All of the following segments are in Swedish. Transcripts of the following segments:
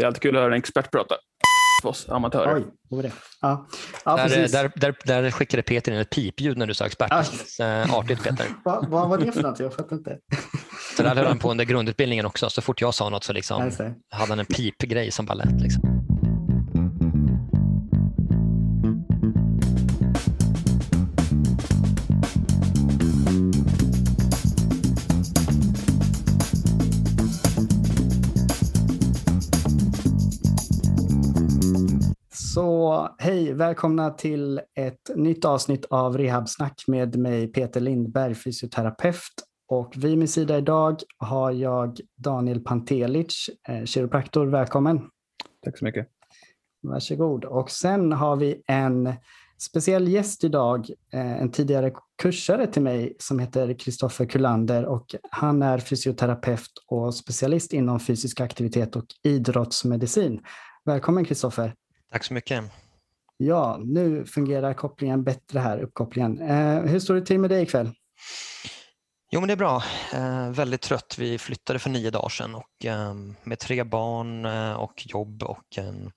Det är alltid kul att höra en expert prata för oss amatörer. Oj, vad var det? Ja. Ja, Där, precis. där, där, där skickade Peter in ett pipljud när du sa expert. Eh, Artigt Peter. Va, vad var det för något? Jag fattar inte. Så där höll han på under grundutbildningen också. Så fort jag sa något så liksom hade han en pipgrej som lät. Liksom. Så hej, välkomna till ett nytt avsnitt av Rehabsnack med mig Peter Lindberg, fysioterapeut. Och vid min sida idag har jag Daniel Pantelic, eh, kiropraktor. Välkommen! Tack så mycket. Varsågod. Och sen har vi en speciell gäst idag, eh, en tidigare kursare till mig som heter Kristoffer Kullander och han är fysioterapeut och specialist inom fysisk aktivitet och idrottsmedicin. Välkommen Kristoffer! Tack så mycket. Ja, nu fungerar kopplingen bättre här, uppkopplingen. Eh, hur står det till med dig ikväll? Jo, men det är bra. Eh, väldigt trött. Vi flyttade för nio dagar sedan och eh, med tre barn eh, och jobb och en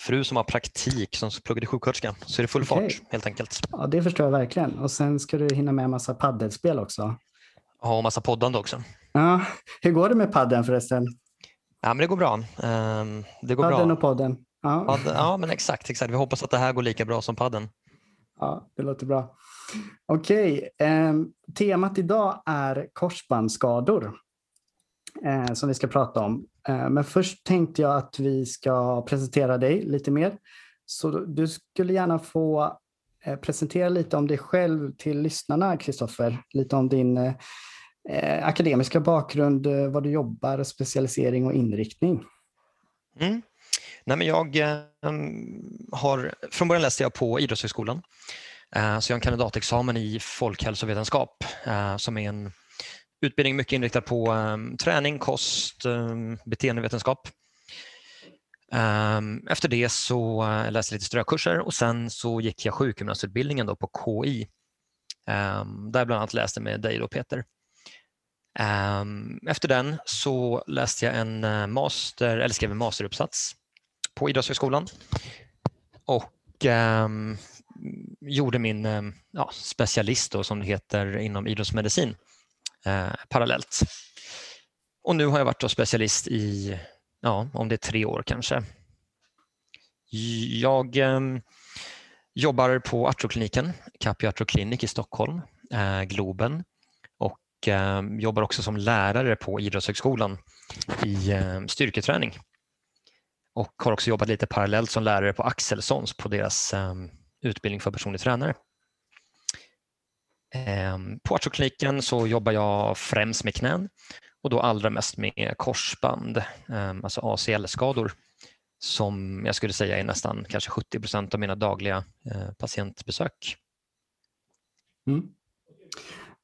fru som har praktik som pluggade sjuksköterska så är det full Okej. fart helt enkelt. Ja, det förstår jag verkligen. Och sen ska du hinna med en massa paddelspel också. Ja, och massa poddande också. Ja, hur går det med padden förresten? Ja, men det går bra. Eh, det går Padden bra. och podden. Ja, Padden, ja, men exakt, exakt. Vi hoppas att det här går lika bra som padden. ja det låter bra. Okej, eh, temat idag är korsbandsskador eh, som vi ska prata om. Eh, men först tänkte jag att vi ska presentera dig lite mer. Så du skulle gärna få eh, presentera lite om dig själv till lyssnarna, Kristoffer. Lite om din eh, akademiska bakgrund, eh, vad du jobbar, specialisering och inriktning. Mm. Nej, men jag ehm, har, från början läste jag på Idrottshögskolan. Eh, så jag har en kandidatexamen i folkhälsovetenskap eh, som är en utbildning mycket inriktad på ehm, träning, kost, ehm, beteendevetenskap. Efter det så eh, läste jag lite strökurser och sen så gick jag sjukgymnastutbildningen då på KI där jag bland annat läste med dig då Peter. Efter den så läste jag en master, eller skrev en masteruppsats på Idrottshögskolan och ehm, gjorde min ehm, ja, specialist då, som det heter inom idrottsmedicin eh, parallellt. Och nu har jag varit då specialist i, ja, om det är tre år kanske. Jag ehm, jobbar på Artrokliniken, Capio Artro Clinic i Stockholm, eh, Globen och ehm, jobbar också som lärare på Idrottshögskolan i ehm, styrketräning. Och har också jobbat lite parallellt som lärare på Axelssons på deras ehm, utbildning för personlig tränare. Ehm, på Artrokliniken så jobbar jag främst med knän och då allra mest med korsband, ehm, alltså ACL-skador som jag skulle säga är nästan kanske 70 procent av mina dagliga eh, patientbesök. Mm.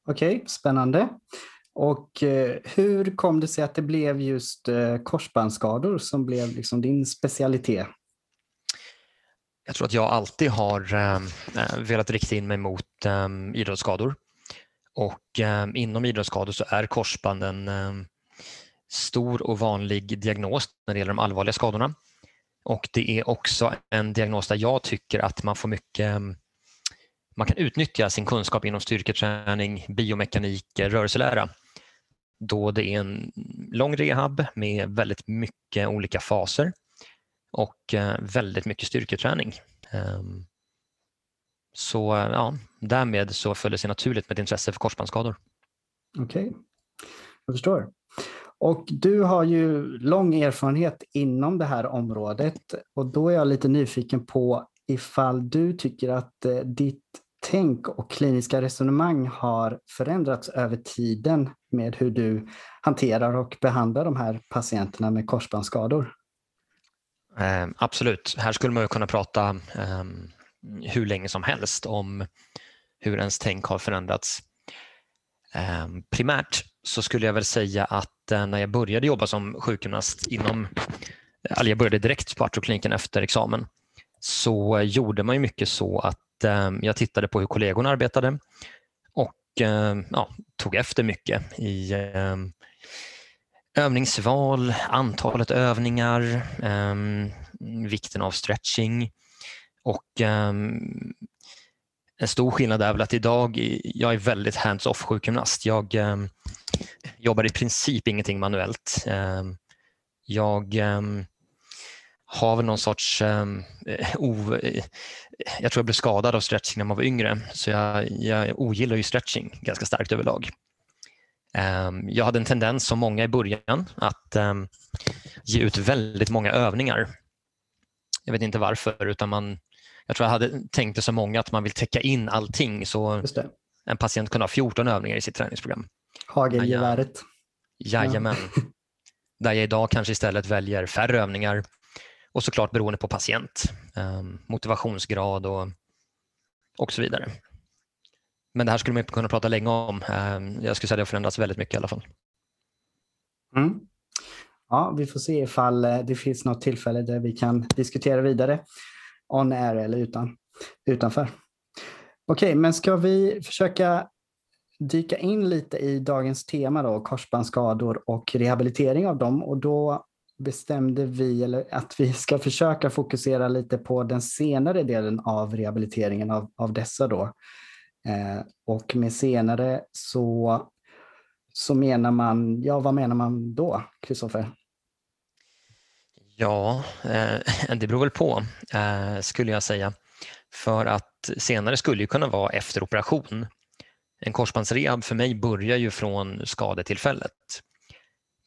Okej, spännande. Och eh, hur kom det sig att det blev just eh, korsbandsskador som blev liksom din specialitet? Jag tror att jag alltid har ehm, eh, velat rikta in mig mot ehm, idrottsskador. Och ehm, inom idrottsskador så är korsband en stor och vanlig diagnos när det gäller de allvarliga skadorna. Och det är också en diagnos där jag tycker att man får mycket man kan utnyttja sin kunskap inom styrketräning, biomekanik, rörelselära då det är en lång rehab med väldigt mycket olika faser och eh, väldigt mycket styrketräning. Ehm, så eh, ja, därmed så följer det sig naturligt med ett intresse för korsbandsskador. Okej, jag förstår. Och du har ju lång erfarenhet inom det här området och då är jag lite nyfiken på ifall du tycker att eh, ditt tänk och kliniska resonemang har förändrats över tiden med hur du hanterar och behandlar de här patienterna med korsbandsskador. Eh, absolut, här skulle man ju kunna prata eh, hur länge som helst om hur ens tänk har förändrats. Eh, primärt så skulle jag väl säga att eh, när jag började jobba som sjukgymnast inom, eh, eller jag började direkt på artrokliniken efter examen, så eh, gjorde man ju mycket så att eh, jag tittade på hur kollegorna arbetade Eh, ja, tog efter mycket i eh, övningsval, antalet övningar, eh, vikten av stretching och en stor skillnad är väl att idag jag är väldigt hands-off sjukgymnast. Jag jobbar i princip ingenting manuellt. jag har väl någon sorts... O, jag tror jag blev skadad av stretching när man var yngre, så jag, jag ogillar ju stretching ganska starkt överlag. Um, jag hade en tendens, som många i början, att um, ge ut väldigt många övningar. Jag vet inte varför, utan man, jag tror jag hade tänkt det så många att man vill täcka in allting. Så en patient kunde ha 14 övningar i sitt träningsprogram. Hagelgeväret. Jajamän. Ja. Där jag idag kanske istället väljer färre övningar och såklart beroende på patient, ehm, motivationsgrad och, och så vidare. Men det här skulle man kunna prata länge om. Ehm, jag skulle säga att det har förändrats väldigt mycket i alla fall. Mm. Ja, vi får se ifall eh, det finns något tillfälle där vi kan diskutera vidare on air eller utan, utanför. Okej, men ska vi försöka dyka in lite i dagens tema då, korsbandsskador och rehabilitering av dem. Och då bestämde vi eller att vi ska försöka fokusera lite på den senare delen av rehabiliteringen av, av dessa. Då. Eh, och med senare så, så menar man, ja vad menar man då, Kristoffer? Ja, eh, det beror väl på, eh, skulle jag säga. För att senare skulle ju kunna vara efter operation. En korsbandsrehab för mig börjar ju från skadetillfället.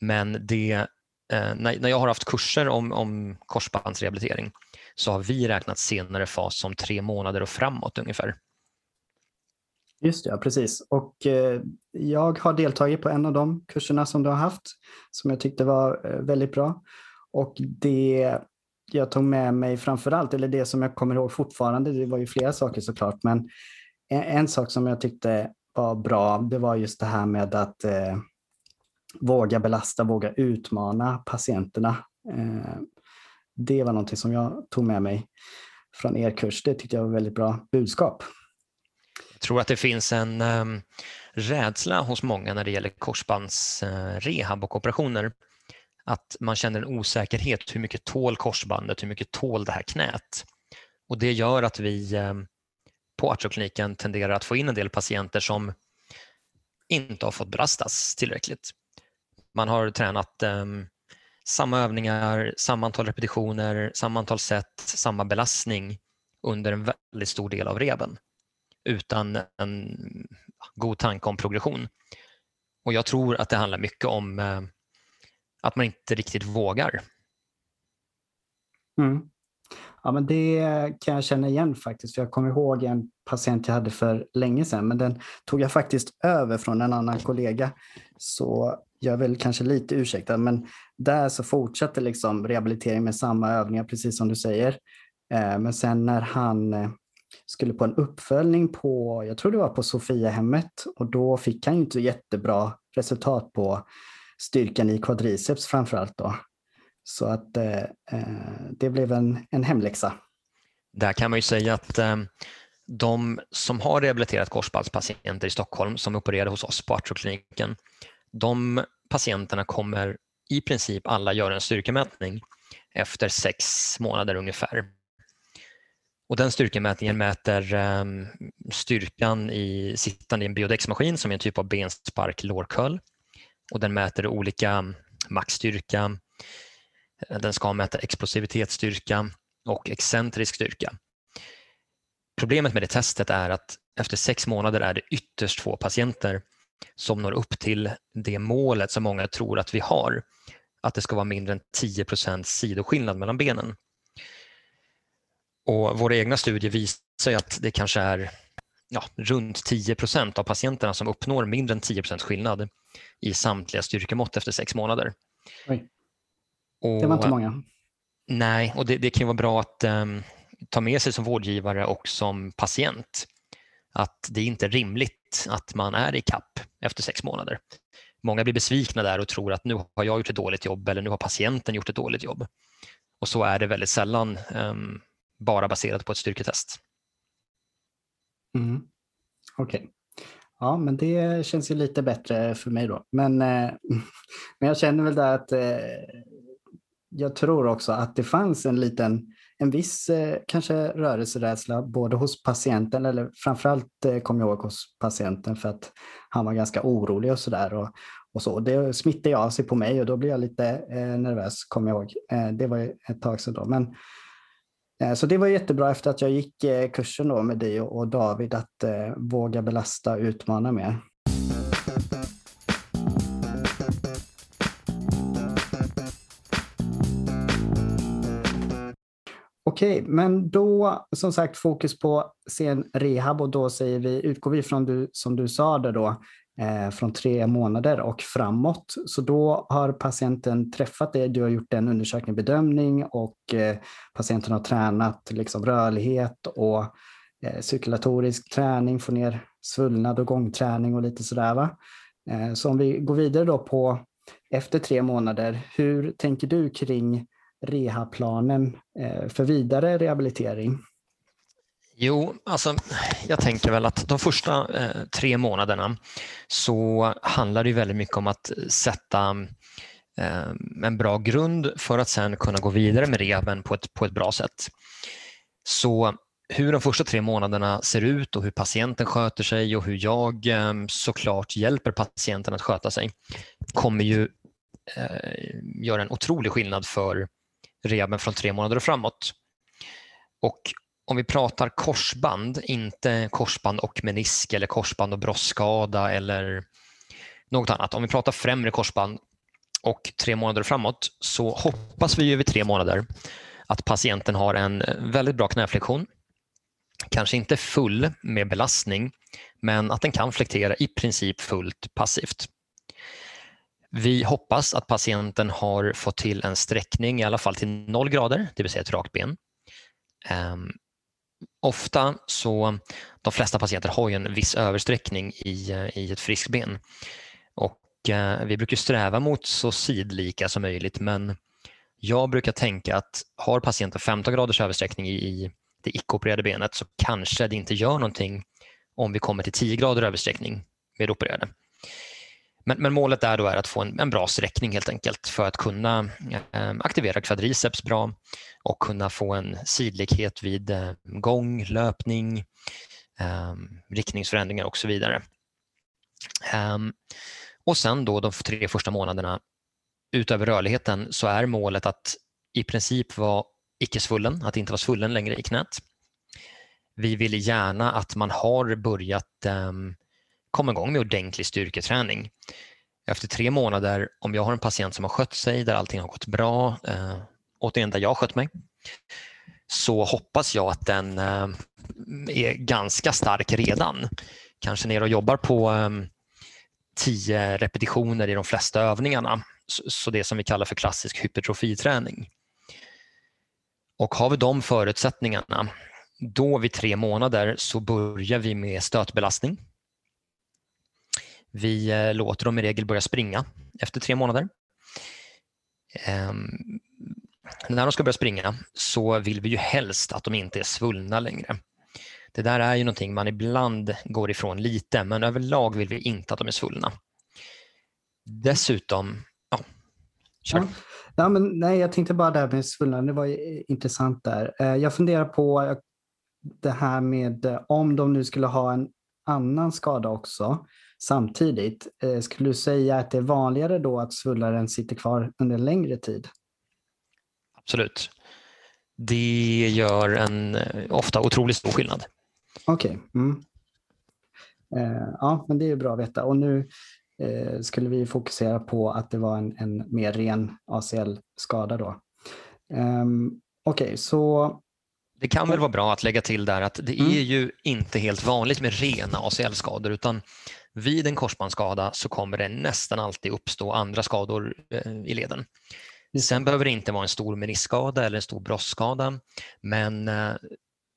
Men det Eh, när, när jag har haft kurser om, om korsbandsrehabilitering så har vi räknat senare fas som tre månader och framåt ungefär. Just det, ja, precis. Och eh, jag har deltagit på en av de kurserna som du har haft som jag tyckte var eh, väldigt bra. Och det jag tog med mig framför allt, eller det som jag kommer ihåg fortfarande, det var ju flera saker såklart, men en, en sak som jag tyckte var bra, det var just det här med att eh, våga belasta, våga utmana patienterna. Eh, det var någonting som jag tog med mig från er kurs. Det tyckte jag var väldigt bra budskap. Jag tror att det finns en ehm, rädsla hos många när det gäller korsbandsrehab och operationer. Att man känner en osäkerhet. Hur mycket tål korsbandet? Hur mycket tål det här knät? Och Det gör att vi ehm, på artrokliniken tenderar att få in en del patienter som inte har fått belastas tillräckligt. Man har tränat um, samma övningar, samma antal repetitioner, samma antal set, samma belastning under en väldigt stor del av reben utan en god tanke om progression. Och Jag tror att det handlar mycket om uh, att man inte riktigt vågar. Mm. Ja, men det kan jag känna igen faktiskt. För jag kommer ihåg en patient jag hade för länge sedan, men den tog jag faktiskt över från en annan kollega. Så jag är väl kanske lite ursäktad, men där så fortsatte liksom rehabilitering med samma övningar, precis som du säger. Eh, men sen när han eh, skulle på en uppföljning på, jag tror det var på Sofiahemmet, och då fick han inte jättebra resultat på styrkan i quadriceps framför allt då. Så att eh, eh, det blev en, en hemläxa. Där kan man ju säga att eh, de som har rehabiliterat korsbandspatienter i Stockholm som opererade hos oss på artrokliniken, de patienterna kommer i princip alla göra en styrkemätning efter sex månader ungefär. Och den styrkemätningen mäter um, styrkan i sittande i en biodexmaskin som är en typ av benspark-lårköl. Och den mäter olika maxstyrka, den ska mäta explosivitetsstyrka och excentrisk styrka. Problemet med det testet är att efter sex månader är det ytterst få patienter som når upp till det målet som många tror att vi har, att det ska vara mindre än 10% sidoskillnad mellan benen. Och Våra egna studier visar att det kanske är ja, runt 10% av patienterna som uppnår mindre än 10% skillnad i samtliga styrkemått efter sex månader. Oj. Det var inte många. Nej, och det, det kan vara bra att um, ta med sig som vårdgivare och som patient att det inte är rimligt att man är i kapp efter sex månader. Många blir besvikna där och tror att nu har jag gjort ett dåligt jobb eller nu har patienten gjort ett dåligt jobb. Och så är det väldigt sällan um, bara baserat på ett styrketest. Mm. Okej. Okay. ja, men det känns ju lite bättre för mig då. Men, eh, men jag känner väl där att eh, jag tror också att det fanns en liten, en viss eh, kanske rörelserädsla både hos patienten, eller framförallt eh, kommer jag ihåg hos patienten för att han var ganska orolig och sådär. Och, och så. Det smittade av sig på mig och då blev jag lite eh, nervös, kommer jag ihåg. Eh, det var ett tag sedan då. Men, eh, så det var jättebra efter att jag gick eh, kursen då med dig och, och David att eh, våga belasta och utmana mer. Okej, men då som sagt fokus på sen rehab och då säger vi, utgår vi från du, som du sa det då, eh, från tre månader och framåt. Så då har patienten träffat dig, du har gjort en undersökning, bedömning och eh, patienten har tränat liksom, rörlighet och eh, cirkulatorisk träning, få ner svullnad och gångträning och lite sådär. Va? Eh, så om vi går vidare då på efter tre månader, hur tänker du kring rehabplanen eh, för vidare rehabilitering? Jo, alltså, jag tänker väl att de första eh, tre månaderna så handlar det väldigt mycket om att sätta eh, en bra grund för att sen kunna gå vidare med rehaben på ett, på ett bra sätt. Så hur de första tre månaderna ser ut och hur patienten sköter sig och hur jag såklart hjälper patienten att sköta sig kommer ju eh, göra en otrolig skillnad för rehaben från tre månader och framåt. Och om vi pratar korsband, inte korsband och menisk eller korsband och brosskada eller något annat. Om vi pratar främre korsband och tre månader framåt så hoppas vi över tre månader att patienten har en väldigt bra knäflektion. Kanske inte full med belastning, men att den kan flektera i princip fullt passivt. Vi hoppas att patienten har fått till en sträckning i alla fall till 0 grader, det vill säga ett rakt ben. Um, ofta så, de flesta patienter har ju en viss översträckning i, eh, i ett friskt ben. Och uh, vi brukar sträva mot så sidlika som möjligt men jag brukar tänka att har patienten 15 graders översträckning i, i det icke-opererade benet så kanske det inte gör någonting om vi kommer till 10 grader översträckning med opererade. Men, men, målet är då är att få en, en, bra sträckning helt enkelt för att kunna eh, aktivera kvadriceps bra och kunna få en sidlighet vid eh, gång, löpning, eh, riktningsförändringar och så vidare. Ehm, och sen då de tre första månaderna utöver rörligheten så är målet att i princip vara icke svullen, att inte vara svullen längre i knät. Vi vill gärna att man har börjat um, komma igång med ordentlig styrketräning. Efter tre månader, om jag har en patient som har skött sig, där allting har gått bra, eh, återigen där jag har skött mig, så hoppas jag att den eh, är ganska stark redan. Kanske ner och jobbar på eh, tio repetitioner i de flesta övningarna. Så, så det som vi kallar för klassisk hypertrofiträning. Och har vi de förutsättningarna, då vid tre månader så börjar vi med stötbelastning vi eh, låter dem i regel börja springa efter tre månader. Ehm, när de ska börja springa så vill vi ju helst att de inte är svullna längre. Det där är ju någonting man ibland går ifrån lite, men överlag vill vi inte att de är svullna. Dessutom, ja, kör. Ja. Ja, men, nej, jag tänkte bara där med svullna, det var eh, intressant där. Eh, jag funderar på det här med om de nu skulle ha en annan skada också samtidigt. Eh, skulle du säga att det är vanligare då att svullaren sitter kvar under en längre tid? Absolut. Det gör en eh, ofta otroligt stor skillnad. Okej. Okay. Mm. Eh, ja, men det är bra att veta. Och nu skulle vi fokusera på att det var en, en mer ren ACL-skada då. Um, Okej, okay, så det kan väl vara bra att lägga till där att det mm. är ju inte helt vanligt med rena ACL-skador utan vid en korsbandsskada så kommer det nästan alltid uppstå andra skador eh, i leden. Sen behöver det inte vara en stor meniskskada eller en stor brostskada, men eh,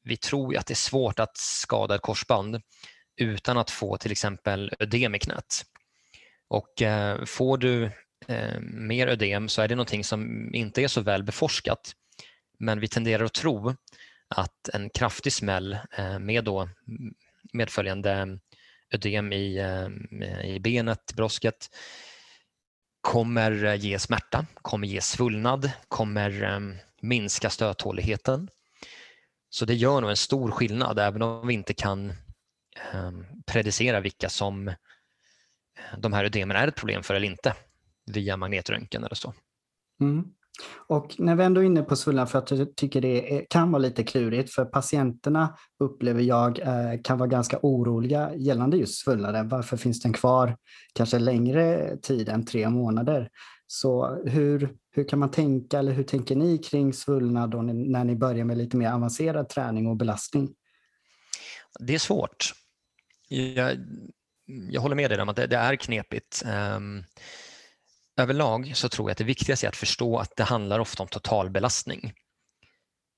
vi tror att det är svårt att skada ett korsband utan att få till exempel ödem i knät. Och eh, får du mer ödem så är det någonting som inte är så väl beforskat. Men vi tenderar att tro att en kraftig smäll eh, med då medföljande ödem i, eh, i benet, brosket, kommer eh, ge smärta, kommer ge svullnad, kommer minska stöttåligheten. Så det gör nog en stor skillnad även om vi inte kan ehm, predicera vilka som de här ödemen är ett problem för eller inte via magnetröntgen eller så. Mm. Och när vi ändå är inne på svullnad, för att jag tycker det kan vara lite klurigt, för patienterna upplever jag eh, kan vara ganska oroliga gällande just svullnaden. Varför finns den kvar kanske längre tid än tre månader? Så hur, hur kan man tänka, eller hur tänker ni kring svullnad då när ni börjar med lite mer avancerad träning och belastning? Det är svårt. Jag, jag håller med dig om att det, det är knepigt. Um, överlag så tror jag att det viktigaste är att förstå att det handlar ofta om totalbelastning.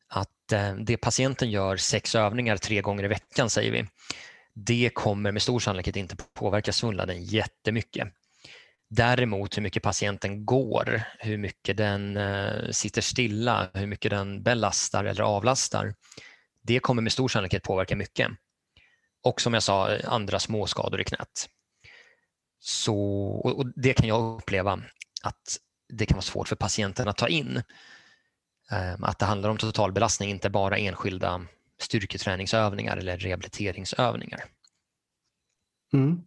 Att eh, det patienten gör sex övningar tre gånger i veckan säger vi, det kommer med stor sannolikhet inte påverka svullnaden jättemycket. Däremot hur mycket patienten går, hur mycket den eh, sitter stilla, hur mycket den belastar eller avlastar, det kommer med stor sannolikhet påverka mycket. Och som jag sa, andra småskador i knät. Så, och det kan jag uppleva att det kan vara svårt för patienten att ta in. Ehm, att det handlar om totalbelastning, inte bara enskilda styrketräningsövningar eller rehabiliteringsövningar. Mm.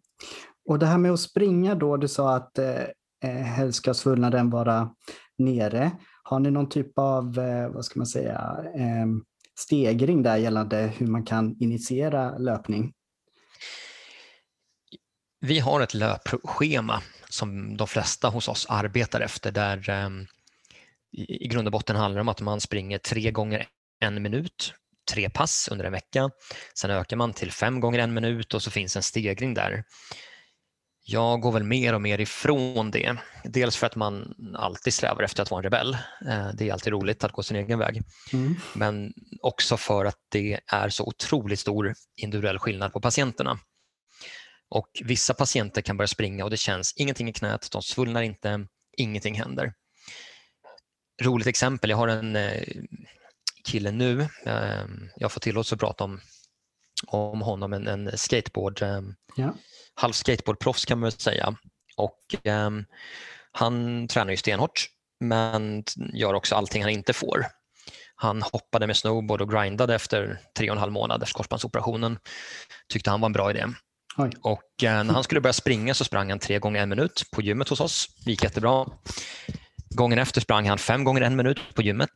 Och det här med att springa då, du sa att eh, eh helst ska svullnaden vara nere. Har ni någon typ av, eh, vad ska man säga, eh, stegring där gällande hur man kan initiera löpning? Vi har ett löpschema som de flesta hos oss arbetar efter där i, i grund och botten handlar det om att man springer tre gånger en minut, tre pass under en vecka. Sen ökar man till fem gånger en minut och så finns en stegring där. Jag går väl mer och mer ifrån det. Dels för att man alltid strävar efter att vara en rebell. Eh, det är alltid roligt att gå sin egen väg. Mm. Men också för att det är så otroligt stor individuell skillnad på patienterna. Och Vissa patienter kan börja springa och det känns ingenting i knät, de svullnar inte, ingenting händer. Roligt exempel, jag har en eh, kille nu, eh, jag får tillåtelse att prata om, om honom, en, en skateboard, eh, ja. halv skateboardproffs kan man väl säga. Och, han tränar ju stenhårt men gör också allting han inte får. Han hoppade med snowboard och grindade efter tre och en halv månad efter korsbandsoperationen. Tyckte han var en bra idé. Oj. Och eh, när han skulle börja springa så sprang han tre gånger en minut på gymmet hos oss. Det gick jättebra. Gången efter sprang han fem gånger en minut på gymmet.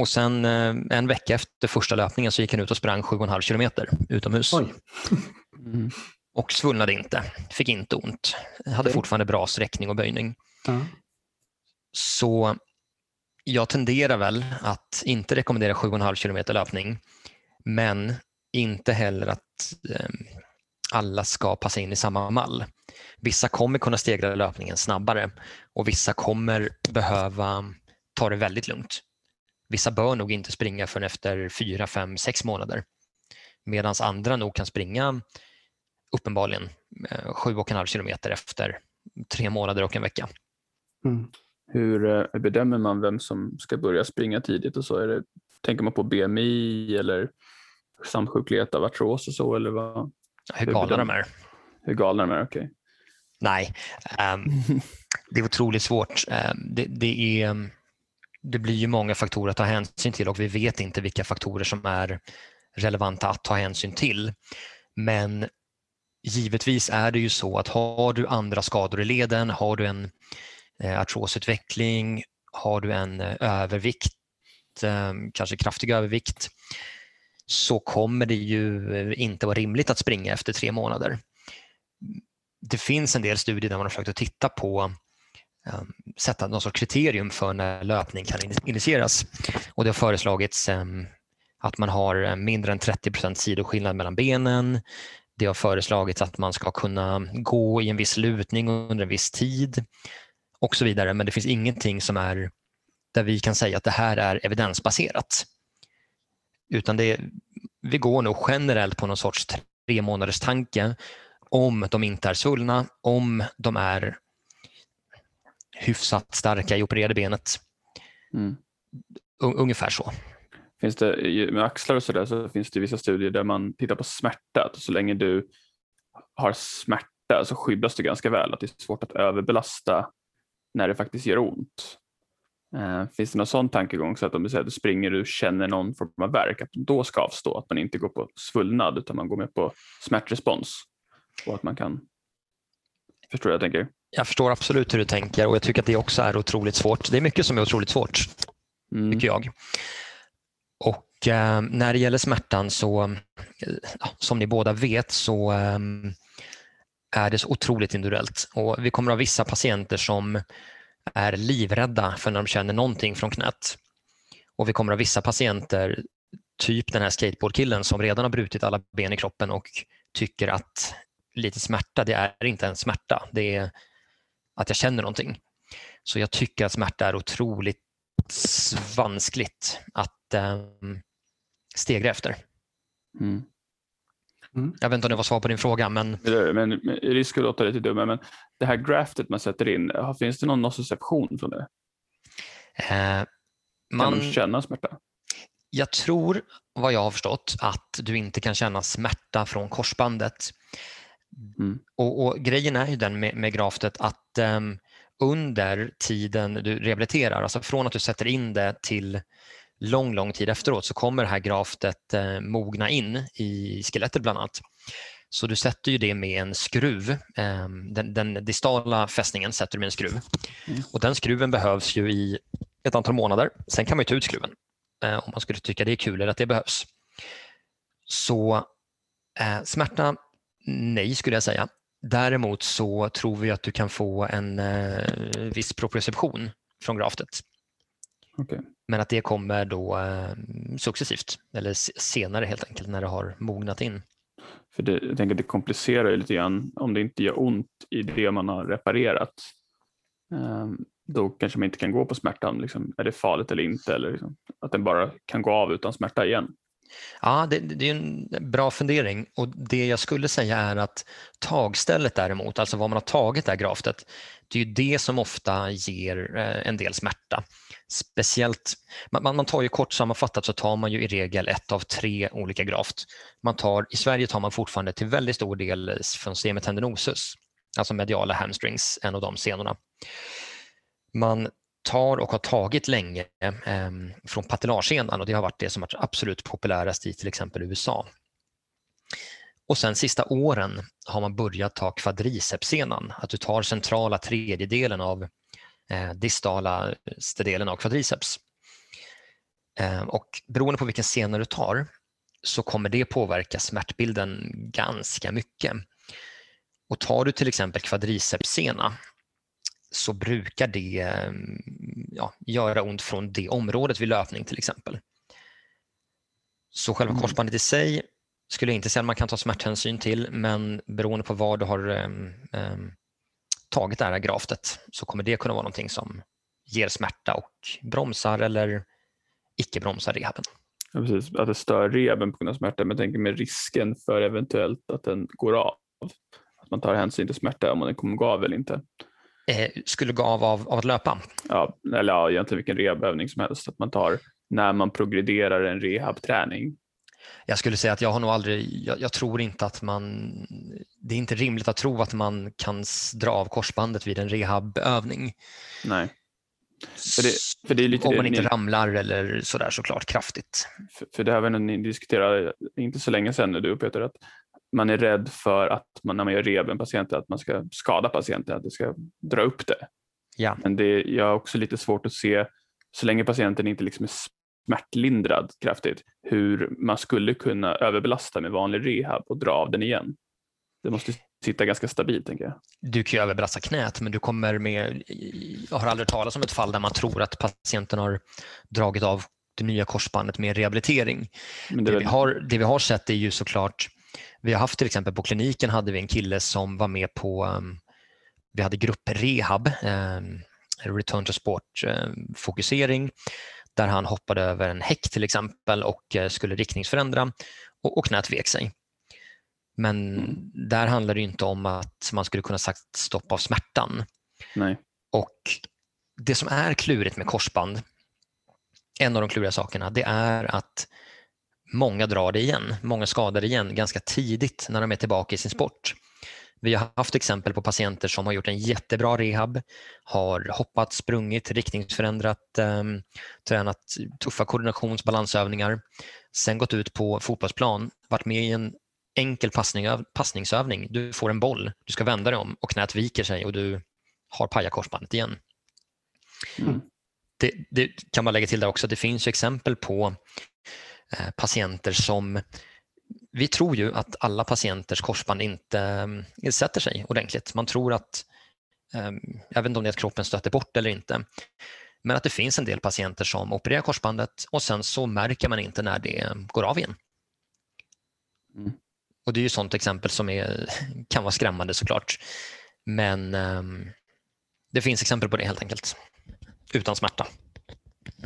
Och sen eh, en vecka efter första löpningen så gick han ut och sprang sju och en halv kilometer utomhus. Mm. Och svullnade inte, fick inte ont. Hade fortfarande bra sträckning och böjning. Mm. Så jag tenderar väl att inte rekommendera sju och en halv kilometer löpning, men inte heller att eh, alla ska passa in i samma mall. Vissa kommer kunna stegra löpningen snabbare och vissa kommer behöva ta det väldigt lugnt. Vissa bör nog inte springa förrän efter fyra, fem, sex månader medan andra nog kan springa uppenbarligen eh, sju och en halv kilometer efter tre månader och en vecka. Mm. Hur eh, bedömer man vem som ska börja springa tidigt och så? Är det, tänker man på BMI eller samsjuklighet av artros och så? Eller vad? Hur galna de är. Hur galna de är, okej. Okay. Nej, um, det är otroligt svårt. Um, det, det, är, um, det blir ju många faktorer att ta hänsyn till och vi vet inte vilka faktorer som är relevanta att ta hänsyn till. Men givetvis är det ju så att har du andra skador i leden, har du en eh, artrosutveckling, har du en eh, övervikt, kanske kraftig övervikt, så kommer det ju eh, inte vara rimligt att springa efter tre månader. Det finns en del studier där man har försökt att titta på ehm, sätta någon sorts kriterium för när löpning kan initieras. Och det har föreslagits ehm, att man har eh, mindre än 30% sidoskillnad mellan benen. Det har föreslagits att man ska kunna gå i en viss lutning under en viss tid och så vidare. Men det finns ingenting som är där vi kan säga att det här är evidensbaserat. Utan det, vi går nog generellt på någon sorts tre månaders tanke om de inte är svullna, om de är hyfsat starka i opererade benet. Mm. Ungefär så. Finns det, med axlar och sådär så finns det vissa studier där man tittar på smärta. Så länge du har smärta så skyddas du ganska väl. Att det är svårt att överbelasta när det faktiskt gör ont. Eh, finns det någon sån tankegång så att om du säger att du springer och känner någon form av verk, att då ska avstå, att man inte går på svullnad utan man går med på smärtrespons och att man kan Förstår jag tänker? Jag förstår absolut hur du tänker och jag tycker att det också är otroligt svårt. Det är mycket som är otroligt svårt, mm. tycker jag. Och eh, när det gäller smärtan så, eh, som ni båda vet, så eh, är det så otroligt individuellt. Och vi kommer att ha vissa patienter som är livrädda för när de känner någonting från knät. Och vi kommer att ha vissa patienter, typ den här skateboardkillen som redan har brutit alla ben i kroppen och tycker att lite smärta, det är inte en smärta, det är att jag känner någonting. Så jag tycker att smärta är otroligt vanskligt att eh, stegra efter. Mm. Mm. Jag vet inte om det var svar på din fråga. Men... men, men risk att låta lite dum, men det här graftet man sätter in, finns det någon nociception från det? Eh, man... Kan du känna smärta? Jag tror, vad jag har förstått, att du inte kan känna smärta från korsbandet. Mm. Och, och, Grejen är ju den med, med graftet att um, under tiden du rehabiliterar, alltså från att du sätter in det till lång, lång tid efteråt så kommer det här graftet eh, mogna in i skelettet bland annat. Så du sätter ju det med en skruv. Eh, den, den, distala fästningen sätter du med en skruv. Mm. Och Den skruven behövs ju i ett antal månader. Sen kan man ju ta ut skruven eh, om man skulle tycka det är kul eller att det behövs. Så eh, smärta, nej skulle jag säga. Däremot så tror vi att du kan få en eh, viss proprioception från graftet. Okay. Men att det kommer då eh, successivt eller senare helt enkelt när det har mognat in. För det, jag tänker det komplicerar lite grann om det inte gör ont i det man har reparerat. Ehm, då kanske man inte kan gå på smärtan. Liksom, är det farligt eller inte? Eller liksom, att den bara kan gå av utan smärta igen. Ja, det, det, är en bra fundering och det jag skulle säga är att tagstället däremot, alltså var man har tagit det här graftet, det är ju det som ofta ger eh, en del smärta. Speciellt, man, man tar ju kort sammanfattat så tar man ju i regel ett av tre olika graft. Man tar, I Sverige tar man fortfarande till väldigt stor del från semitendinosus, alltså mediala hamstrings, en av de senorna. Man tar och har tagit länge eh, från patellarsenan och det har varit det som varit absolut populärast i till exempel USA. Och sen sista åren har man börjat ta kvadricepssenan, att du tar centrala tredjedelen av eh, distala delen av kvadriceps. Eh, och beroende på vilken sena du tar så kommer det påverka smärtbilden ganska mycket. Och tar du till exempel kvadricepssena så brukar det ehm, ja, göra ont från det området vid löpning till exempel. Så själva mm. korsbandet i sig skulle jag inte säga att man kan ta smärthänsyn till men beroende på var du har um, tagit det här graftet så kommer det kunna vara någonting som ger smärta och bromsar eller icke bromsar rehaben. Ja, precis, att det stör rehaben på grund av smärta men jag tänker med risken för eventuellt att den går av. Att man tar hänsyn till smärta om den kommer gå av eller inte skulle gå av, av av att löpa? Ja, eller ja, egentligen vilken rehabövning som helst. Att man tar när man progrederar en rehabträning. Jag skulle säga att jag har nog aldrig, jag, jag, tror inte att man, det är inte rimligt att tro att man kan dra av korsbandet vid en rehabövning. Nej. För det, för det är lite Om man inte ni, ramlar eller sådär såklart kraftigt. För, för det här var ni diskuterade inte så länge sedan du och Peter, att man är rädd för att man, när man gör rehab en patient att man ska skada patienten, att det ska dra upp det. Ja. Men det, jag har också lite svårt att se, så länge patienten inte liksom är smärtlindrad kraftigt, hur man skulle kunna överbelasta med vanlig rehab och dra av den igen. Det måste sitta ganska stabilt tänker jag. Du kan ju överbelasta knät men du kommer med, jag har aldrig talat om ett fall där man tror att patienten har dragit av det nya korsbandet med rehabilitering. Det, det, vi har, det vi har sett är ju såklart vi har haft till exempel på kliniken hade vi en kille som var med på, um, vi hade grupprehab, um, return to sport um, fokusering, där han hoppade över en häck till exempel och uh, skulle riktningsförändra och, och knät vek sig. Men mm. där handlar det inte om att man skulle kunna sagt stopp av smärtan. Nej. Och Det som är klurigt med korsband, en av de kluriga sakerna, det är att många drar det igen, många skadar det igen ganska tidigt när de är tillbaka i sin sport. Vi har haft exempel på patienter som har gjort en jättebra rehab, har hoppat, sprungit, riktningsförändrat, eh, tränat tuffa koordinations balansövningar, sen gått ut på fotbollsplan, varit med i en enkel passning, passningsövning. Du får en boll, du ska vända dig om och knät viker sig och du har pajat korsbandet igen. Mm. Det, det, kan man lägga till där också, det finns exempel på patienter som vi tror ju att alla patienters korsband inte eh, sätter sig ordentligt. Man tror att, eh, jag vet inte om det är att kroppen stöter bort eller inte, men att det finns en del patienter som opererar korsbandet och sen så märker man inte när det går av igen. Mm. Och Det är ju sånt exempel som är, kan vara skrämmande såklart. Men um, det finns exempel på det helt enkelt. Utan smärta.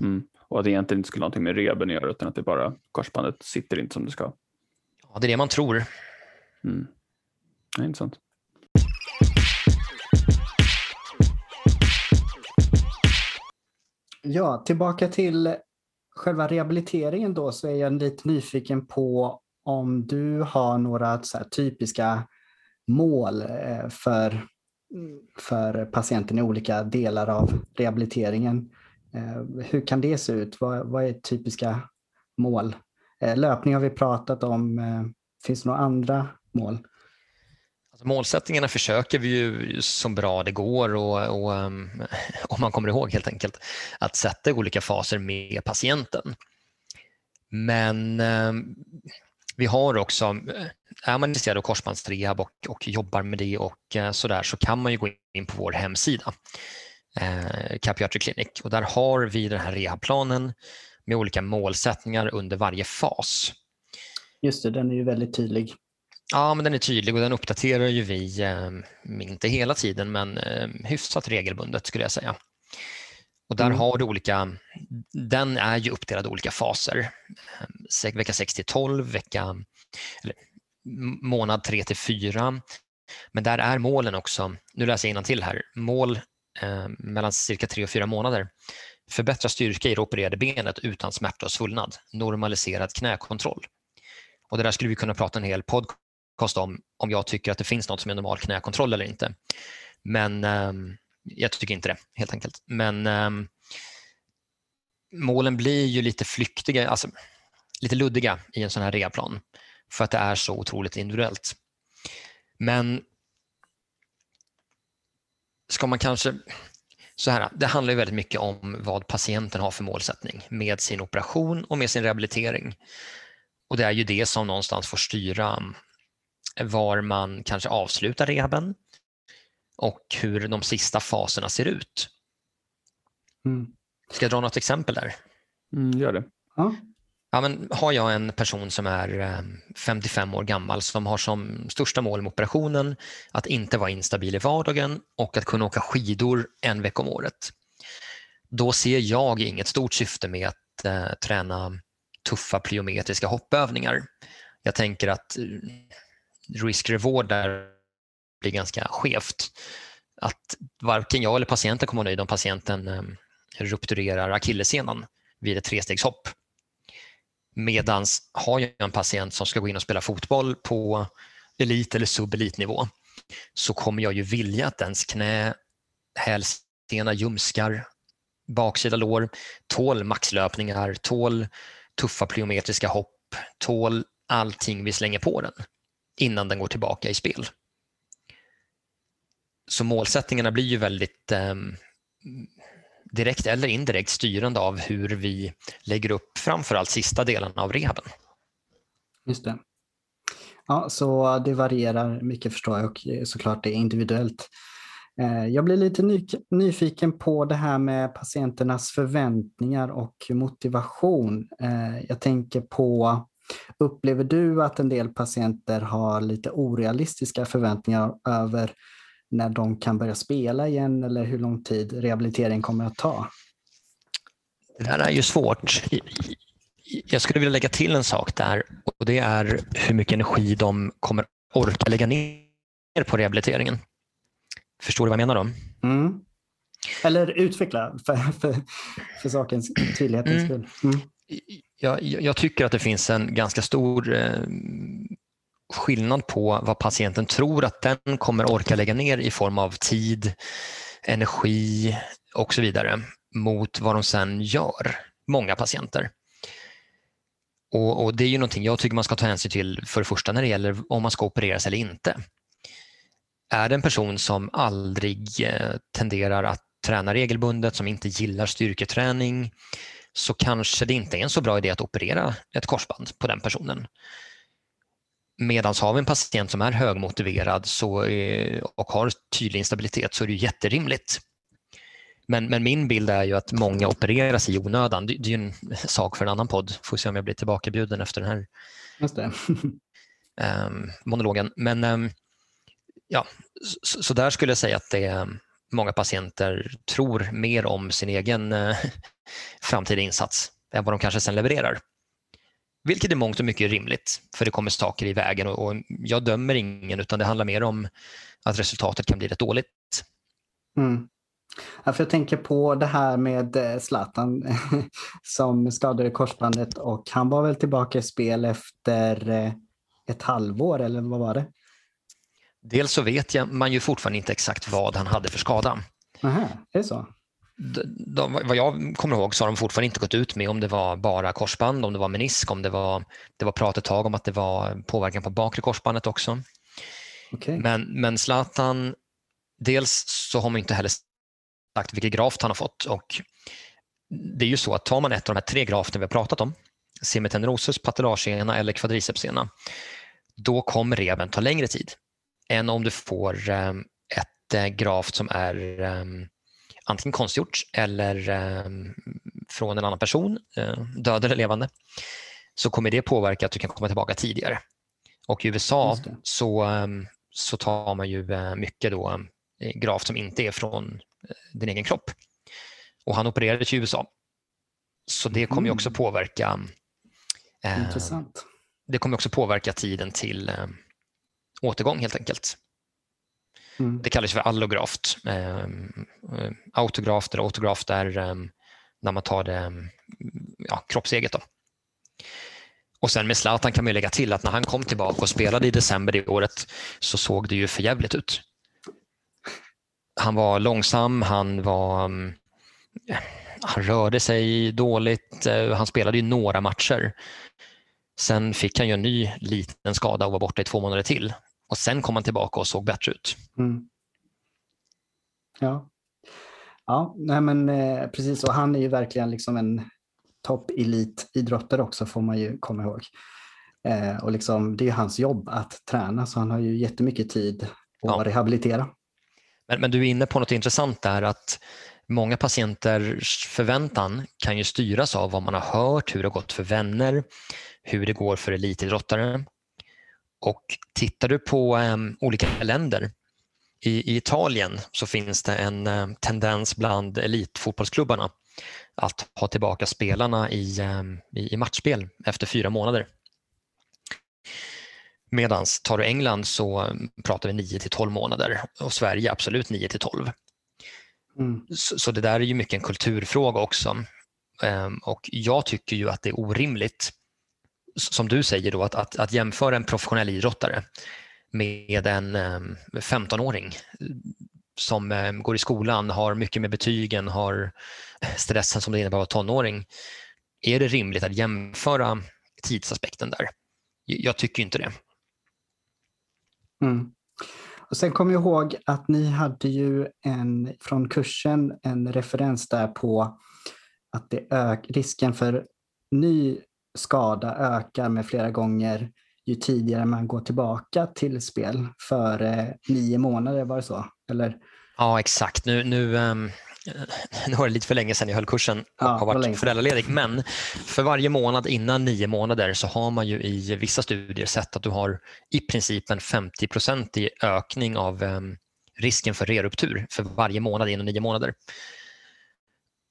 Mm. Och att det egentligen inte skulle ha någonting med reben att göra utan att det bara korsbandet sitter inte som det ska. Ja, det är det man tror. Mm. Ja, intressant. Ja, tillbaka till själva rehabiliteringen då så är jag lite nyfiken på om du har några så typiska mål eh, för, för patienten i olika delar av rehabiliteringen. Eh, hur kan det se ut? Vad, vad är typiska mål? Eh, löpning har vi pratat om. Eh, finns det några andra mål? Alltså målsättningarna försöker vi ju så bra det går och, och ehm, om man kommer ihåg helt enkelt att sätta olika faser med patienten. Men ehm, vi har också, eh, är man intresserad av korsbandsrehab och, och jobbar med det och eh, sådär så kan man ju gå in på vår hemsida, eh, Capiatry Clinic, och där har vi den här rehabplanen med olika målsättningar under varje fas. Just det, den är ju väldigt tydlig. Ja, men den är tydlig och den uppdaterar ju vi, eh, inte hela tiden, men eh, hyfsat regelbundet skulle jag säga. Och där mm. har du olika, den är ju uppdelad i olika faser. Vecka 6 till 12, vecka, eller, månad 3 till 4. Men där är målen också, nu läser jag till här, mål eh, Eh, mellan cirka 3 och 4 månader. Förbättra styrka i det opererade benet utan smärta och svullnad. Normaliserad knäkontroll. Och det där skulle vi kunna prata en hel podcast om, om jag tycker att det finns något som är normal knäkontroll eller inte. Men eh, jag tycker inte det helt enkelt. Men eh, målen blir ju lite flyktiga, alltså lite luddiga i en sån här reaplan för att det är så otroligt individuellt. Men ska man kanske så här, det handlar ju väldigt mycket om vad patienten har för målsättning med sin operation och med sin rehabilitering. Och Det är ju det som någonstans får styra var man kanske avslutar rehaben och hur de sista faserna ser ut. Mm. Ska jag dra något exempel där? Mm, gör det. Ja. Ja, men har jag en person som är eh, 55 år gammal som har som största mål med operationen att inte vara instabil i vardagen och att kunna åka skidor en vecka om året. Då ser jag inget stort syfte med att eh, träna tuffa plyometriska hoppövningar. Jag tänker att eh, risk-reward där blir ganska skevt. Att varken jag eller patienten kommer vara nöjd om patienten eh, rupturerar akillessenan vid ett trestegshopp. Medans har jag en patient som ska gå in och spela fotboll på elit eller subelitnivå så kommer jag ju vilja att ens knä, hälsena, ljumskar, baksida lår tål maxlöpningar, tål tuffa plyometriska hopp, tål allting vi slänger på den innan den går tillbaka i spel. Så målsättningarna blir ju väldigt eh, direkt eller indirekt styrande av hur vi lägger upp framförallt sista delen av rehaben. Just det. Ja, så det varierar mycket förstår jag och såklart det är individuellt. Eh, jag blir lite ny, nyfiken på det här med patienternas förväntningar och motivation. Eh, jag tänker på, upplever du att en del patienter har lite orealistiska förväntningar över när de kan börja spela igen eller hur lång tid rehabilitering kommer att ta? Det där är ju svårt. Jag skulle vilja lägga till en sak där och det är hur mycket energi de kommer orka lägga ner på rehabiliteringen. Förstår du vad jag menar då? Mm. Eller utveckla för, för, för sakens tydlighetens mm. skull. Mm. Jag, jag, tycker att det finns en ganska stor eh, skillnad på vad patienten tror att den kommer orka lägga ner i form av tid, energi och så vidare mot vad de sen gör, många patienter. Och, och, Det är ju någonting jag tycker man ska ta hänsyn till för det första när det gäller om man ska opereras eller inte. Är det en person som aldrig eh, tenderar att träna regelbundet, som inte gillar styrketräning, så kanske det inte är en så bra idé att operera ett korsband på den personen. Medan har vi en patient som är högmotiverad så är, och har tydlig instabilitet så är det jätterimligt. Men, men, min bild är ju att många opereras i onödan. Det, det är en sak för en annan podd. Får se om jag blir tillbakabjuden efter den här um, monologen. Men um, ja, så, så, där skulle jag säga att det är många patienter tror mer om sin egen uh, framtida insats än vad de kanske sen levererar. Vilket är mångt och mycket rimligt, för det kommer saker i vägen och, och jag dömer ingen utan det handlar mer om att resultatet kan bli rätt dåligt. Mm. Ja, för jag tänker på det här med eh, Zlatan som skadade korsbandet och han var väl tillbaka i spel efter eh, ett halvår eller vad var det? Dels så vet jag, man ju fortfarande inte exakt vad han hade för skada. Aha, är det så? De, vad jag kommer ihåg så har de fortfarande inte gått ut med om det var bara korsband, om det var menisk, om det var, det var prat ett tag om att det var påverkan på bakre korsbandet också. Okay. Men, men Zlatan, dels så har man inte heller sagt vilket graft han har fått och det är ju så att tar man ett av de här tre graften vi har pratat om, semitendinosus, patellagena eller kvadricepsena, då kommer rehaben ta längre tid än om du får eh, ett eh, graft som är eh, antingen konstgjort eller från en annan person, död eller levande, så kommer det påverka att du kan komma tillbaka tidigare. Och i USA så, så tar man ju mycket då graft som inte är från din egen kropp. Och han opererades i USA. Så det kommer ju också mm. påverka eh, Intressant. Det kommer också påverka tiden till eh, återgång helt enkelt. Mm. Det kallas för allograft. Ehm, eh, autograft eller autograft är eh, när man tar det ehm, ja, kroppseget. Då. Och sen med Zlatan kan man lägga till att när han kom tillbaka och spelade i december det året så såg det ju förjävligt ut han var långsam, han var ehm, han rörde sig dåligt, eh, han spelade ju några matcher. Sen fick han ju en ny liten skada och var borta i två månader till. Och Sen kom han tillbaka och såg bättre ut. Mm. Ja, ja nej men, eh, precis. Och han är ju verkligen liksom en toppelitidrottare också, får man ju komma ihåg. Eh, och liksom, det är hans jobb att träna, så han har ju jättemycket tid att ja. rehabilitera. Men, men du är inne på något intressant där att många patienters förväntan kan ju styras av vad man har hört, hur det har gått för vänner, hur det går för elitidrottare. Och tittar du på um, olika länder, i, i, Italien så finns det en um, tendens bland elitfotbollsklubbarna att ha tillbaka spelarna i, um, i, i matchspel efter fyra månader. Medan tar du England så pratar vi 9 till 12 månader och Sverige absolut 9 till 12. Mm. Så, så, det där är ju mycket en kulturfråga också. Och jag tycker ju att det är orimligt, som du säger, då, att, att, att jämföra en professionell idrottare med en ehm, um, 15-åring eh, som um, går i skolan, har mycket med betygen, har stressen som det innebär att vara tonåring. Är det rimligt att jämföra tidsaspekten där? Jag tycker inte det. Mm. Och sen kom jag ihåg att ni hade ju en, från kursen en referens där på att det ök, risken för ny skada ökar med flera gånger ju tidigare man går tillbaka till spel. Före nio månader, var det så? Eller? Ja, exakt. Nu, nu, um, nu var det lite för länge sedan jag höll kursen och ja, har varit föräldraledig, men för varje månad innan nio månader så har man ju i vissa studier sett att du har i princip en 50-procentig ökning av um, risken för reruptur för varje månad inom nio månader.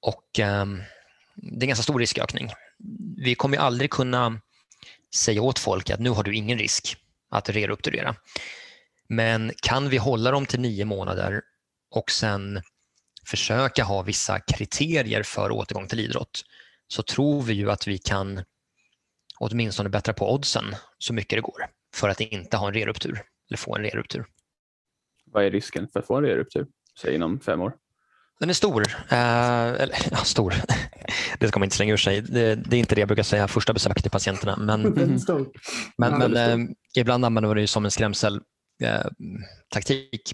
Och um, Det är en ganska stor riskökning. Vi kommer aldrig kunna säga åt folk att nu har du ingen risk att rerupturera. Men kan vi hålla dem till nio månader och sen försöka ha vissa kriterier för återgång till idrott så tror vi ju att vi kan åtminstone bättra på oddsen så mycket det går. för att inte ha en reruptur eller få en reruptur. Vad är risken för att få en reruptur? Säg inom fem år. Den är stor. Eh, eller, ja, stor. det ska man inte slänga ur sig. Det, det, är inte det jag brukar säga första besök till patienterna. Men, stor. men, men eh, ibland använder man det som en skrämseltaktik.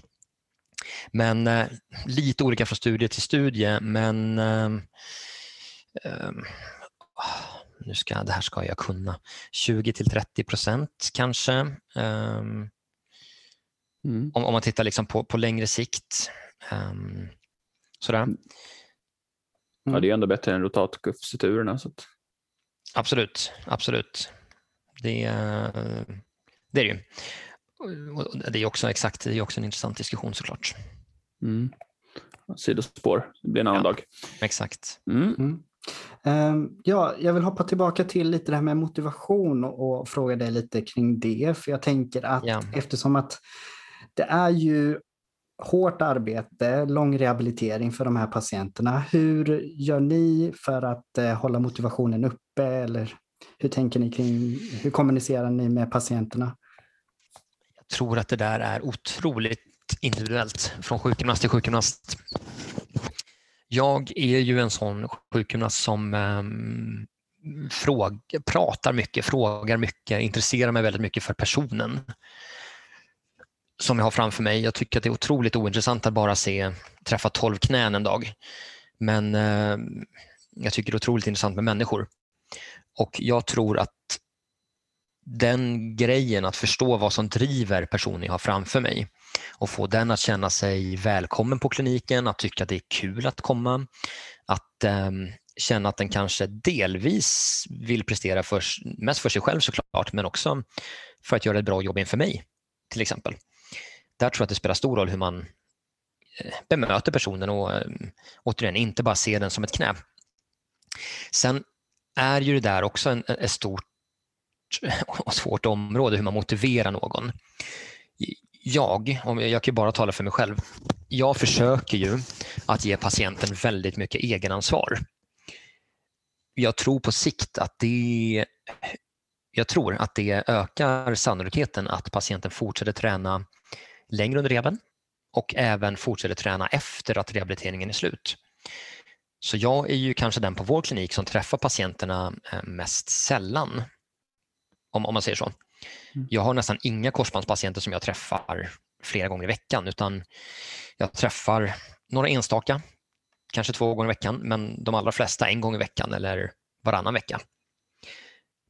men eh, lite olika från studie till studie. Men eh, eh, nu ska, det här ska jag kunna. 20 till 30 procent kanske. Eh, Mm. om, om man tittar liksom på, på längre sikt. Um, sådär. Ja, det är ändå bättre än rotatkuffsuturerna. Så att, Absolut, absolut. Det, det är det ju. Och Det är också exakt, det är också en intressant diskussion såklart. mm. Sidospår, det blir en annan Ja. dag. Exakt. Mm. Mm. Ehm, ja, jag vill hoppa tillbaka till lite det här med motivation och, och fråga dig lite kring det. För jag tänker att Ja. eftersom att det är ju hårt arbete, lång rehabilitering för de här patienterna. Hur gör ni för att eh, hålla motivationen uppe? Eller hur tänker ni kring, hur kommunicerar ni med patienterna? Jag tror att det där är otroligt individuellt från sjukgymnast till sjukgymnast. Jag är ju en sån sjukgymnast som um, fråg, pratar mycket, frågar mycket, intresserar mig väldigt mycket för personen som jag har framför mig. Jag tycker att det är otroligt ointressant att bara se träffa 12 knän en dag. Men eh, jag tycker det är otroligt intressant med människor. Och jag tror att den grejen, att förstå vad som driver personen jag har framför mig och få den att känna sig välkommen på kliniken, att tycka att det är kul att komma, att eh, känna att den kanske delvis vill prestera för, mest för sig själv såklart, men också för att göra ett bra jobb inför mig till exempel. Där tror jag att det spelar stor roll hur man eh, bemöter personen och eh, återigen inte bara ser den som ett knä. Sen är ju det där också en, ett stort och svårt område hur man motiverar någon. Jag, om jag kan bara tala för mig själv, jag försöker ju att ge patienten väldigt mycket egenansvar. Jag tror på sikt att det jag tror att det ökar sannolikheten att patienten fortsätter träna längre under rehaben och även fortsätter träna efter att rehabiliteringen är slut. Så jag är ju kanske den på vår klinik som träffar patienterna mest sällan, om, om man säger så. Mm. Jag har nästan inga korsbandspatienter som jag träffar flera gånger i veckan utan jag träffar några enstaka, kanske två gånger i veckan, men de allra flesta en gång i veckan eller varannan vecka.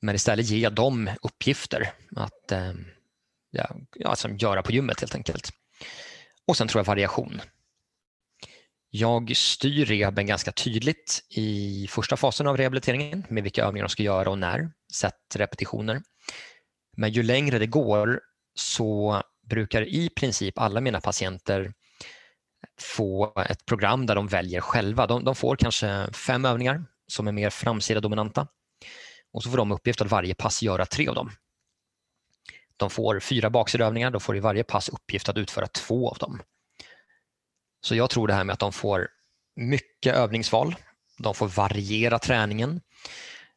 Men istället ger jag dem uppgifter att eh, ja, alltså göra på gymmet helt enkelt. Och sen tror jag variation. Jag styr rehaben ganska tydligt i första fasen av rehabiliteringen med vilka övningar de ska göra och när, sätt repetitioner. Men ju längre det går så brukar i princip alla mina patienter få ett program där de väljer själva. De, de får kanske fem övningar som är mer framsida dominanta och så får de uppgift att varje pass göra tre av dem. De får fyra baksidövningar, De får i varje pass uppgift att utföra två av dem. Så jag tror det här med att de får mycket övningsval, de får variera träningen,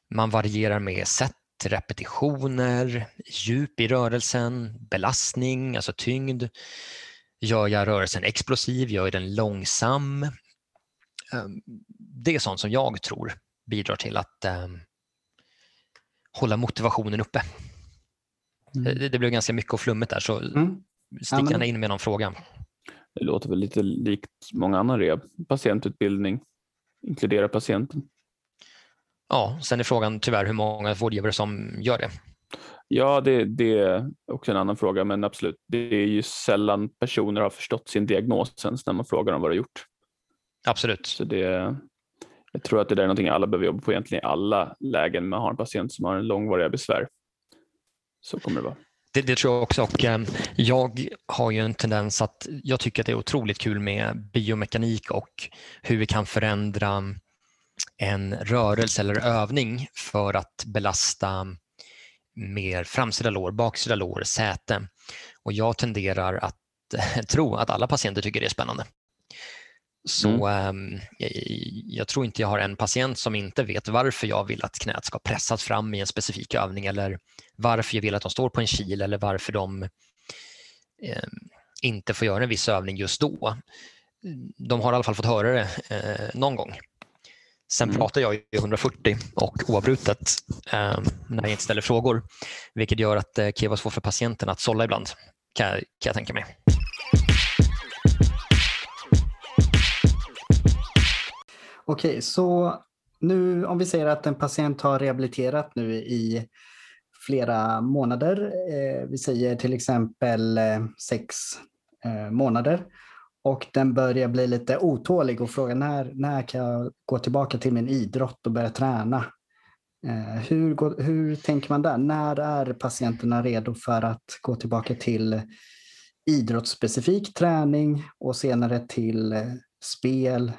man varierar med sätt, repetitioner, djup i rörelsen, belastning, alltså tyngd. Gör jag rörelsen explosiv, gör jag den långsam? Ehm, det är sånt som jag tror bidrar till att ehm, hålla motivationen uppe. Mm. Det, det blev ganska mycket och flummigt där, så Mm. stick Ja, gärna in med någon fråga. Det låter väl lite likt många andra rehab. Patientutbildning, inkludera patienten. Ja, sen är frågan tyvärr hur många vårdgivare som gör det. Ja, det, det är också en annan fråga, men absolut. Det är ju sällan personer har förstått sin diagnos ens när man frågar dem vad de har gjort. Absolut. Så det, jag tror att det där är någonting alla behöver jobba på egentligen i alla lägen man har en patient som har en långvariga besvär. Så kommer det vara. Det, det tror jag också och ehm, jag har ju en tendens att jag tycker att det är otroligt kul med biomekanik och hur vi kan förändra en rörelse eller övning för att belasta mer framsida lår, baksida lår, säte. Och jag tenderar att tro att alla patienter tycker det är spännande. Så mm. jag tror inte jag har en patient som inte vet varför jag vill att knät ska pressas fram i en specifik övning eller varför jag vill att de står på en kil eller varför de eh, inte får göra en viss övning just då. De har i alla fall fått höra det eh, någon gång. Sen mm. pratar jag ju 140 och oavbrutet eh, när jag inte ställer frågor, vilket gör att det kan vara svårt för patienten att sålla ibland, kan, kan jag tänka mig. Okej, så nu om vi säger att en patient har rehabiliterat nu i flera månader, eh, vi säger till exempel eh, sex eh, månader, och den börjar bli lite otålig och frågar när, när kan jag gå tillbaka till min idrott och börja träna? Eh, hur, går, hur tänker man där? När är patienterna redo för att gå tillbaka till idrottsspecifik träning och senare till eh, spel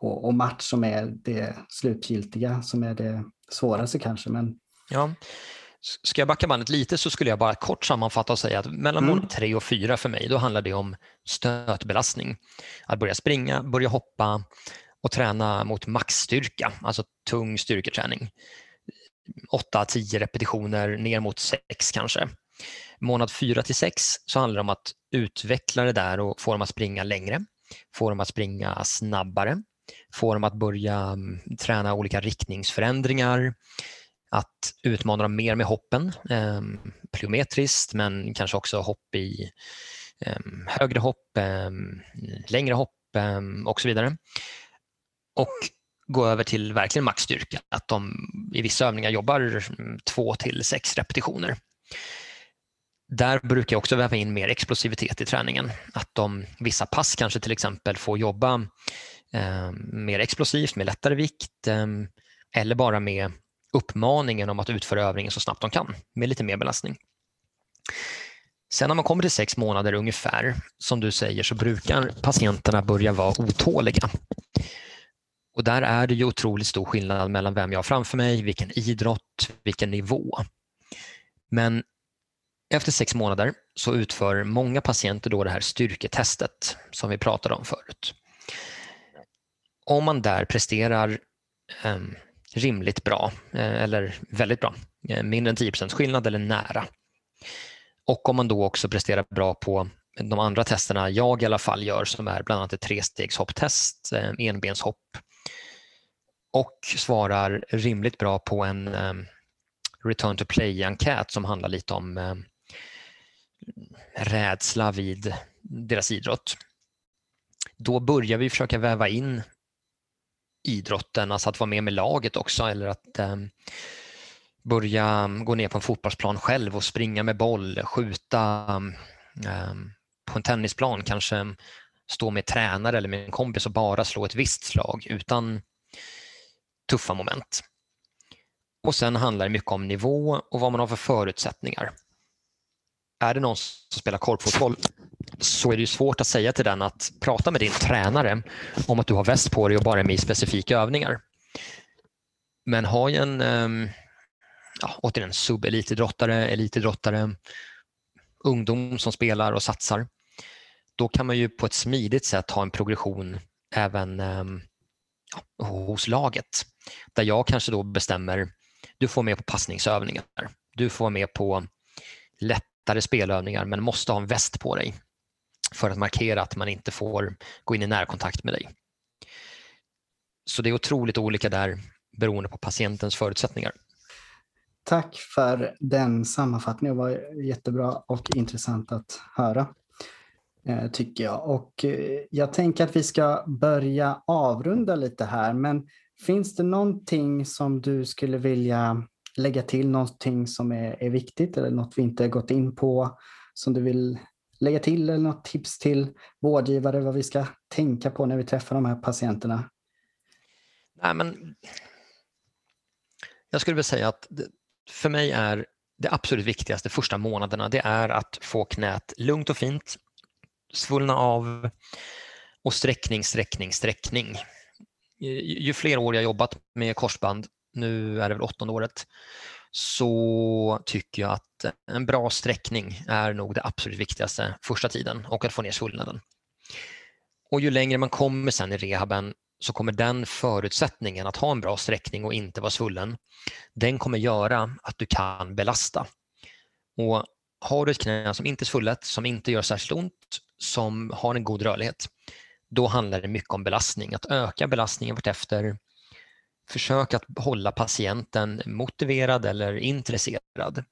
och, och, match som är det slutgiltiga, som är det svåraste kanske. Men... Ja. Ska jag backa bandet lite så skulle jag bara kort sammanfatta och säga att mellan mål mm. tre och fyra för mig, då handlar det om stötbelastning. Att börja springa, börja hoppa och träna mot maxstyrka, alltså tung styrketräning. 8-10 repetitioner ner mot 6 kanske. Månad 4 till 6 så handlar det om att utveckla det där och få dem att springa längre, få dem att springa snabbare, få dem att börja mm, träna olika riktningsförändringar, att utmana dem mer med hoppen, eh, plyometriskt men kanske också hopp i eh, högre hopp, eh, längre hopp ehm, och så vidare. Och gå över till verkligen maxstyrka, att de i vissa övningar jobbar mm, två till sex repetitioner. Där brukar jag också väva in mer explosivitet i träningen. Att de vissa pass kanske till exempel får jobba Ehm, mer explosivt med lättare vikt eh, eller bara med uppmaningen om att utföra övningen så snabbt de kan med lite mer belastning. Sen när man kommer till sex månader ungefär, som du säger, så brukar patienterna börja vara otåliga. Och där är det ju otroligt stor skillnad mellan vem jag har framför mig, vilken idrott, vilken nivå. Men efter sex månader så utför många patienter då det här styrketestet som vi pratade om förut. Om man där presterar ehm, rimligt bra eh, eller väldigt bra, eh, mindre än 10% skillnad eller nära. Och om man då också presterar bra på de andra testerna jag i alla fall gör som är bland annat ett trestegshopptest, eh, enbenshopp och svarar rimligt bra på en ehm, return to play-enkät som handlar lite om ehm, rädsla vid deras idrott. Då börjar vi försöka väva in idrotten, alltså att vara med med laget också eller att eh, börja mm, gå ner på en fotbollsplan själv och springa med boll, skjuta mm, eh, på en tennisplan, kanske mm, stå med tränare eller med en kompis och bara slå ett visst slag utan tuffa moment. Och sen handlar det mycket om nivå och vad man har för förutsättningar. Är det någon som spelar korpfotboll så är det svårt att säga till den att prata med din tränare om att du har väst på dig och bara är med i specifika övningar. Men har ju en ehm, ja, återigen subelitidrottare, elitidrottare, ungdom som spelar och satsar, då kan man ju på ett smidigt sätt ha en progression även ehm, ja, hos laget. Där jag kanske då bestämmer, du får med på passningsövningar, du får med på lättare spelövningar men måste ha en väst på dig för att markera att man inte får gå in i närkontakt med dig. Så det är otroligt olika där beroende på patientens förutsättningar. Tack för den sammanfattningen. Det var jättebra och intressant att höra, eh, tycker jag. Och eh, jag tänker att vi ska börja avrunda lite här, men finns det någonting som du skulle vilja lägga till, någonting som är, är viktigt eller något vi inte gått in på som du vill lägga till eller något tips till vårdgivare vad vi ska tänka på när vi träffar de här patienterna? Nej, men jag skulle vilja säga att för mig är det absolut viktigaste första månaderna det är att få knät lugnt och fint, svullna av och sträckning, sträckning, sträckning. Ju fler år jag jobbat med korsband, nu är det väl åttonde året, så tycker jag att en bra sträckning är nog det absolut viktigaste första tiden och att få ner svullnaden. Och ju längre man kommer sen i rehaben så kommer den förutsättningen att ha en bra sträckning och inte vara svullen, den kommer göra att du kan belasta. Och har du ett knä som inte är svullet, som inte gör särskilt ont, som har en god rörlighet, då handlar det mycket om belastning. Att öka belastningen vartefter. Försök att hålla patienten motiverad eller intresserad.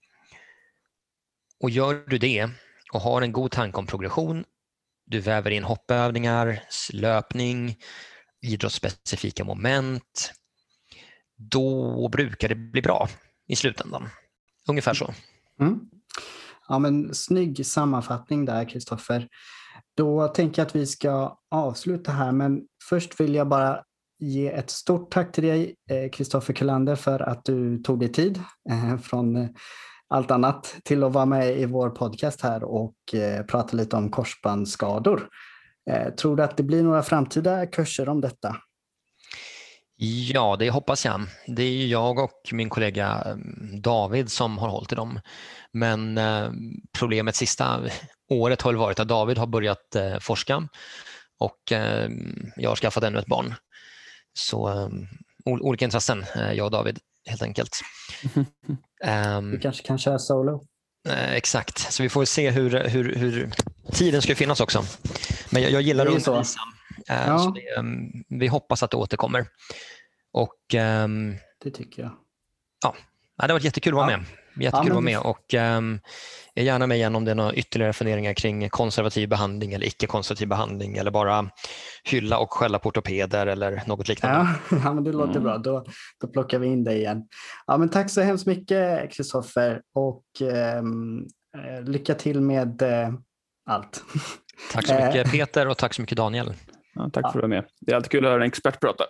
Och gör du det och har en god tanke om progression, du väver in hoppövningar, löpning, idrottsspecifika moment, då brukar det bli bra i slutändan. Ungefär så. Mm. Ja, men snygg sammanfattning där, Kristoffer. Då tänker jag att vi ska avsluta här, men först vill jag bara ge ett stort tack till dig, eh, Kristoffer Kullander, för att du tog dig tid eh, från eh, allt annat till att vara med i vår podcast här och prata lite om korsbandsskador. Tror du att det blir några framtida kurser om detta? Ja, det hoppas jag. Det är jag och min kollega David som har hållit i dem. Men problemet sista året har varit att David har börjat forska och jag har skaffat ännu ett barn. Så olika intressen, jag och David helt enkelt. du kanske kan köra solo? Exakt, så vi får se hur, hur, hur tiden ska finnas också. Men jag, jag gillar att undervisa. Ja. Så det, vi hoppas att det återkommer. Och, det tycker jag. Ja, det har varit jättekul att vara med. Jättekul ja, att vara med och um, är gärna med igen om det är några ytterligare funderingar kring konservativ behandling eller icke-konservativ behandling eller bara hylla och skälla på ortopeder eller något liknande. Ja, ja men det låter mm. bra. Då, då plockar vi in dig igen. Ja, men tack så hemskt mycket Kristoffer och um, lycka till med uh, allt. Tack så mycket Peter och tack så mycket Daniel. Ja, tack för att du var med. Det är alltid kul att höra en expert prata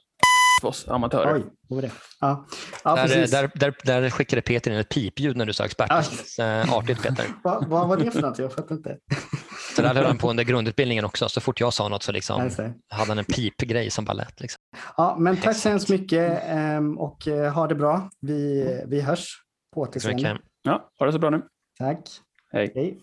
för oss amatörer. Oj, vad det? Ja. Ja, där, där, där, där, skickade Peter in ett pipljud när du sa expert. Ja. Äh, artigt Peter. Va, vad var det för något? Jag fattar inte. Så där höll han på under grundutbildningen också. Så fort jag sa något så liksom hade han en pipgrej som bara lät. Liksom. Ja, men tack så hemskt mycket ehm, och eh, ha det bra. Vi, vi hörs. På återseende. Ja, ha det så bra nu. Tack. Hej. Hej.